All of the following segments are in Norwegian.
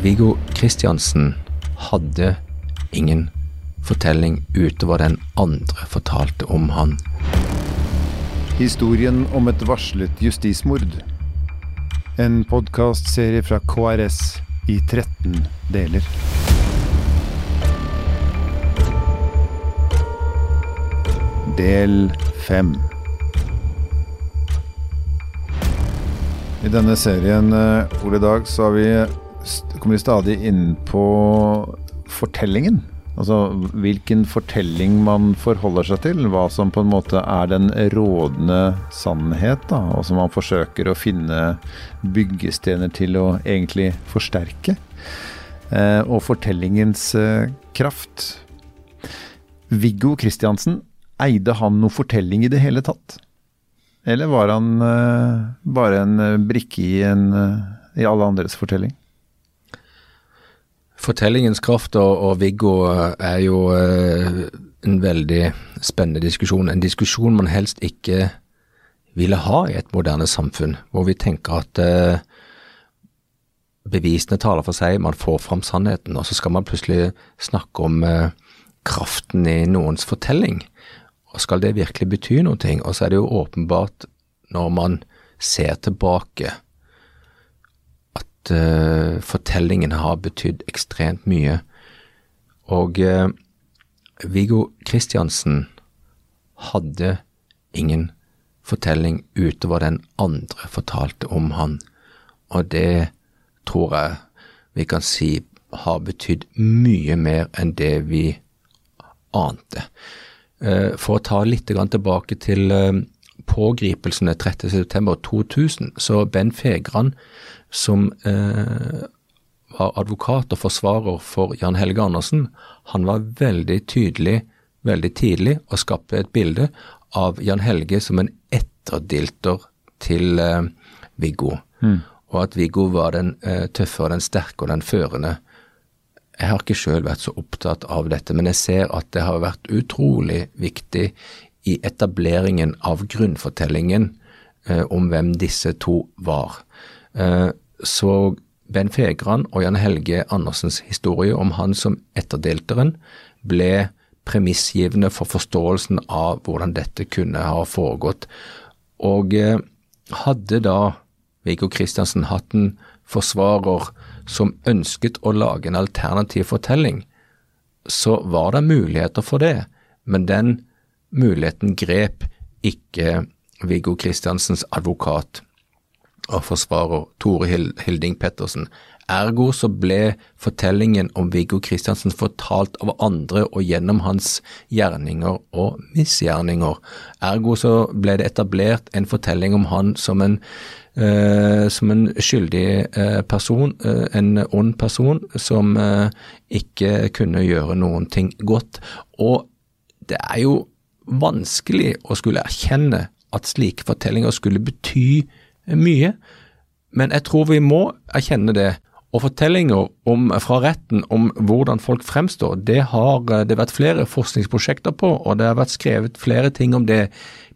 Viggo Kristiansen hadde ingen fortelling utover den andre fortalte om han. Historien om et varslet justismord. En podkastserie fra KRS i 13 deler. Del 5. I denne serien, eh, Ole Dag, så har vi, kommer vi stadig inn på fortellingen. Altså hvilken fortelling man forholder seg til. Hva som på en måte er den rådende sannhet, da. Og som man forsøker å finne byggestener til å egentlig forsterke. Eh, og fortellingens eh, kraft. Viggo Kristiansen, eide han noe fortelling i det hele tatt? Eller var han eh, bare en eh, brikke i, en, eh, i alle andres fortelling? Fortellingens kraft og, og Viggo eh, er jo eh, en veldig spennende diskusjon. En diskusjon man helst ikke ville ha i et moderne samfunn, hvor vi tenker at eh, bevisene taler for seg, man får fram sannheten, og så skal man plutselig snakke om eh, kraften i noens fortelling. Og skal det virkelig bety noe? Og så er det jo åpenbart, når man ser tilbake, at eh, fortellingen har betydd ekstremt mye. Og uh, Viggo Kristiansen hadde ingen fortelling utover den andre fortalte om han, og det tror jeg vi kan si har betydd mye mer enn det vi ante. Eh, For å ta litt tilbake til pågripelsene 30.9.2000, så Ben Fegran, som eh, var advokat og forsvarer for Jan Helge Andersen, han var veldig tydelig veldig tidlig å skape et bilde av Jan Helge som en etterdilter til eh, Viggo, og at Viggo var den eh, tøffe og den sterke og den førende. Jeg har ikke sjøl vært så opptatt av dette, men jeg ser at det har vært utrolig viktig i etableringen av grunnfortellingen eh, om hvem disse to var. Eh, så Ben Fegran og Jan Helge Andersens historie om han som etterdelteren ble premissgivende for forståelsen av hvordan dette kunne ha foregått. Og eh, hadde da Viggo Kristiansen hatt en forsvarer som ønsket å lage en alternativ fortelling, så var det muligheter for det, men den muligheten grep ikke Viggo Kristiansens advokat og forsvarer Tore Hilding Pettersen. Ergo så ble fortellingen om Viggo Kristiansen fortalt av andre og gjennom hans gjerninger og misgjerninger. Ergo så ble det etablert en fortelling om han som en, eh, som en skyldig eh, person, eh, en ond person som eh, ikke kunne gjøre noen ting godt. Og det er jo vanskelig å skulle erkjenne at slike fortellinger skulle bety mye, men jeg tror vi må erkjenne det. Og fortellinger om, fra retten om hvordan folk fremstår, det har det vært flere forskningsprosjekter på, og det har vært skrevet flere ting om det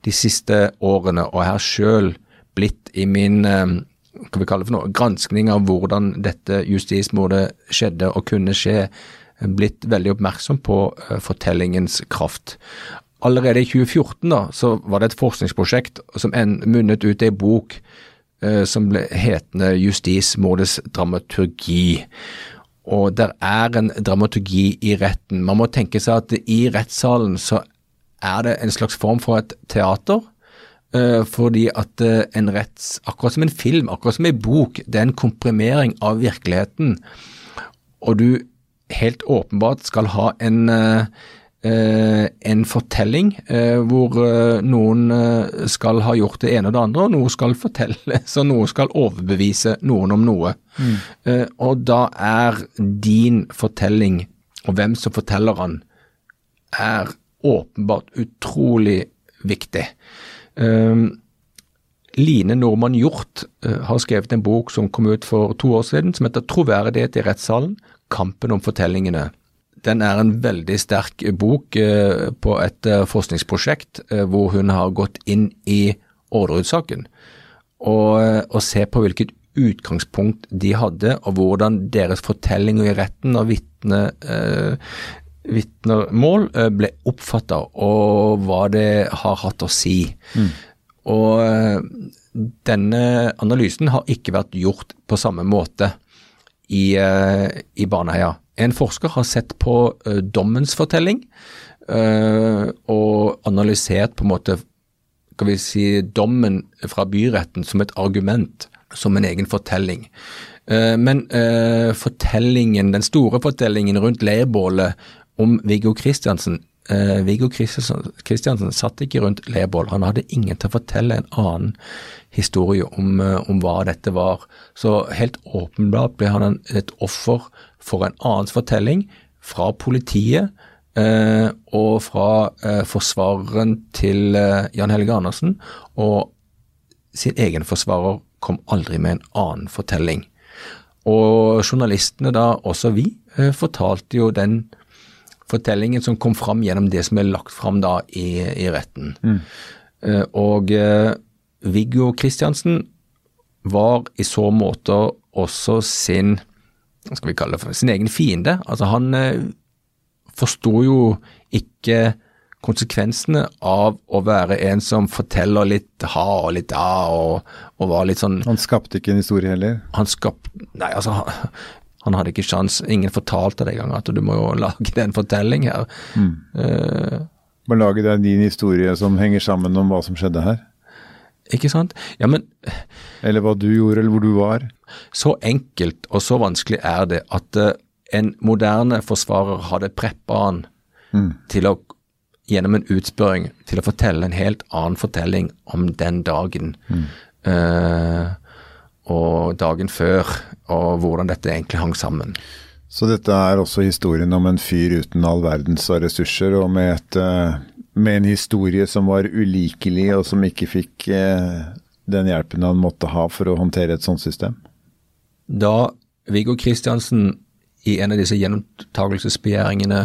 de siste årene. Og jeg har sjøl blitt i min eh, hva vi kaller for noe, granskning av hvordan dette justismordet skjedde og kunne skje, blitt veldig oppmerksom på eh, fortellingens kraft. Allerede i 2014 da, så var det et forskningsprosjekt som en, munnet ut i en bok eh, som ble hetende 'Justismordets dramaturgi'. Og der er en dramaturgi i retten. Man må tenke seg at i rettssalen så er det en slags form for et teater. eh, fordi at eh, en retts, akkurat som en film, akkurat som en bok, det er en komprimering av virkeligheten. Og du helt åpenbart skal ha en eh, en fortelling eh, hvor eh, noen eh, skal ha gjort det ene og det andre, og noe skal fortelle, så noe skal overbevise noen om noe. Eh, og da er din fortelling, og hvem som forteller den, er åpenbart utrolig viktig. Eh, Line Normann Hjort eh, har skrevet en bok som kom ut for to år siden, som heter 'Troverdighet i rettssalen kampen om fortellingene'. Den er en veldig sterk bok eh, på et eh, forskningsprosjekt eh, hvor hun har gått inn i Orderud-saken og, og se på hvilket utgangspunkt de hadde, og hvordan deres fortellinger i retten og vitne, eh, vitnemål eh, ble oppfatta, og hva det har hatt å si. Mm. Og denne analysen har ikke vært gjort på samme måte i, eh, i Baneheia. En forsker har sett på uh, dommens fortelling uh, og analysert på en måte skal vi si, dommen fra byretten som et argument, som en egen fortelling. Uh, men fortellingen, den store fortellingen rundt leirbålet om Viggo Kristiansen eh, Viggo Kristiansen satt ikke rundt leirbål. Han hadde ingen til å fortelle en annen historie om, eh, om hva dette var. Så helt åpenbart ble han et offer for en annen fortelling fra politiet eh, og fra eh, forsvareren til eh, Jan Helge Andersen. Og sin egen forsvarer kom aldri med en annen fortelling. Og journalistene da, også vi, eh, fortalte jo den fortellingen som kom fram gjennom det som er lagt fram da i, i retten. Mm. Uh, og uh, Viggo Kristiansen var i så måte også sin skal vi kalle det for, sin egen fiende. Altså Han uh, forsto jo ikke konsekvensene av å være en som forteller litt ha og litt da, og, og var litt sånn Han skapte ikke en historie heller? Han skapte Nei, altså han hadde ikke sjans, ingen fortalte det engang at du må jo lage den fortelling her. Mm. Uh, må lage deg din historie som henger sammen om hva som skjedde her. Ikke sant? Ja, men Eller hva du gjorde, eller hvor du var. Så enkelt og så vanskelig er det at uh, en moderne forsvarer hadde preppa han mm. til å gjennom en utspørring til å fortelle en helt annen fortelling om den dagen. Mm. Uh, og dagen før, og hvordan dette egentlig hang sammen. Så dette er også historien om en fyr uten all verdens av ressurser, og med, et, eh, med, en historie som var ulikelig, og som ikke fikk eh, den hjelpen han måtte ha for å håndtere et sånt system? Da Viggo Kristiansen i en av disse gjenopptakelsesbegjæringene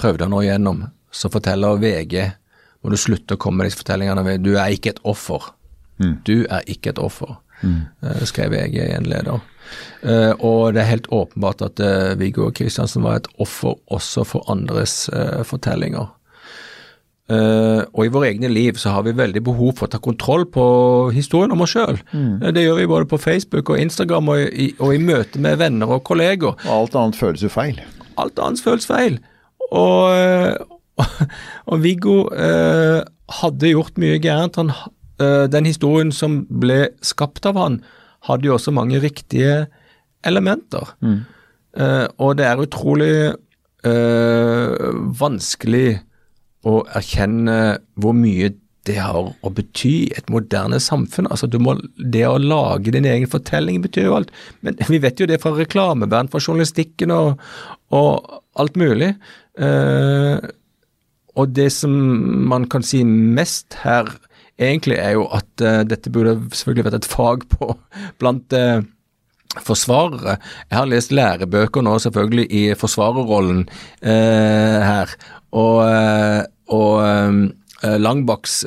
prøvde å nå igjennom, så forteller VG må du slutte å komme med disse fortellingene ved du er ikke et offer. Mm. Du er ikke et offer mm. skrev VG i en leder. Uh, og det er helt åpenbart at uh, Viggo Kristiansen var et offer også for andres uh, fortellinger. Og i våre egne liv så har vi veldig behov for å ta kontroll på historien om oss sjøl. Mm. det gjør vi både på Facebook og Instagram og i, og i møte med venner og kolleger. Og alt annet føles jo feil. Alt annet føles feil. Og, og Viggo hadde gjort mye gærent. Han uh, den historien som ble skapt av han, hadde jo også mange riktige elementer. Mm. Uh, og det er utrolig uh, vanskelig å erkjenne hvor mye det har å bety et moderne samfunn. Altså, må, Det å lage din egen fortelling betyr jo alt. Men vi vet jo det fra reklamevern, fra journalistikken og, og alt mulig. Eh, og det som man kan si mest her, egentlig er jo at eh, dette burde selvfølgelig vært et fag på blant uh, forsvarere. Jeg har lest lærebøker nå selvfølgelig i forsvarerrollen eh, her, og, og Langbakks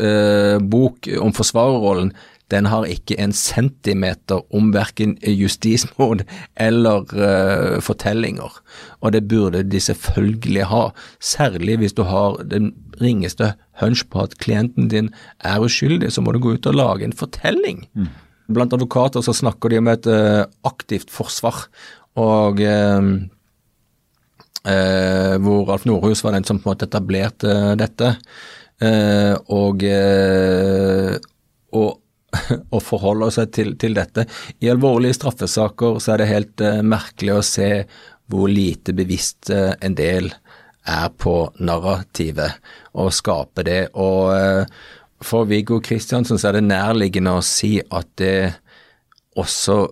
bok om forsvarerrollen den har ikke en centimeter om verken justismord eller uh, fortellinger. Og det burde de selvfølgelig ha, særlig hvis du har den ringeste hunch på at klienten din er uskyldig, så må du gå ut og lage en fortelling. Mm. Blant advokater så snakker de om et uh, aktivt forsvar, og Eh, hvor Alf Nordhus var den som på en måte etablerte dette. og, og og, forholder seg til, til, dette. I alvorlige straffesaker så er det helt merkelig å se hvor lite bevisst en del er på narrativet og skape det. Og for Viggo Kristiansen så er det nærliggende å si at det også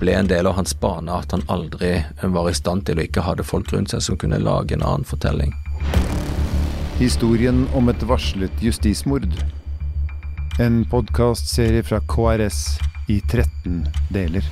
ble en del av hans bane at han aldri var i stand til å ikke hadde folk rundt seg som kunne lage en annen fortelling. Historien om et varslet justismord. En podkastserie fra KRS i 13 deler.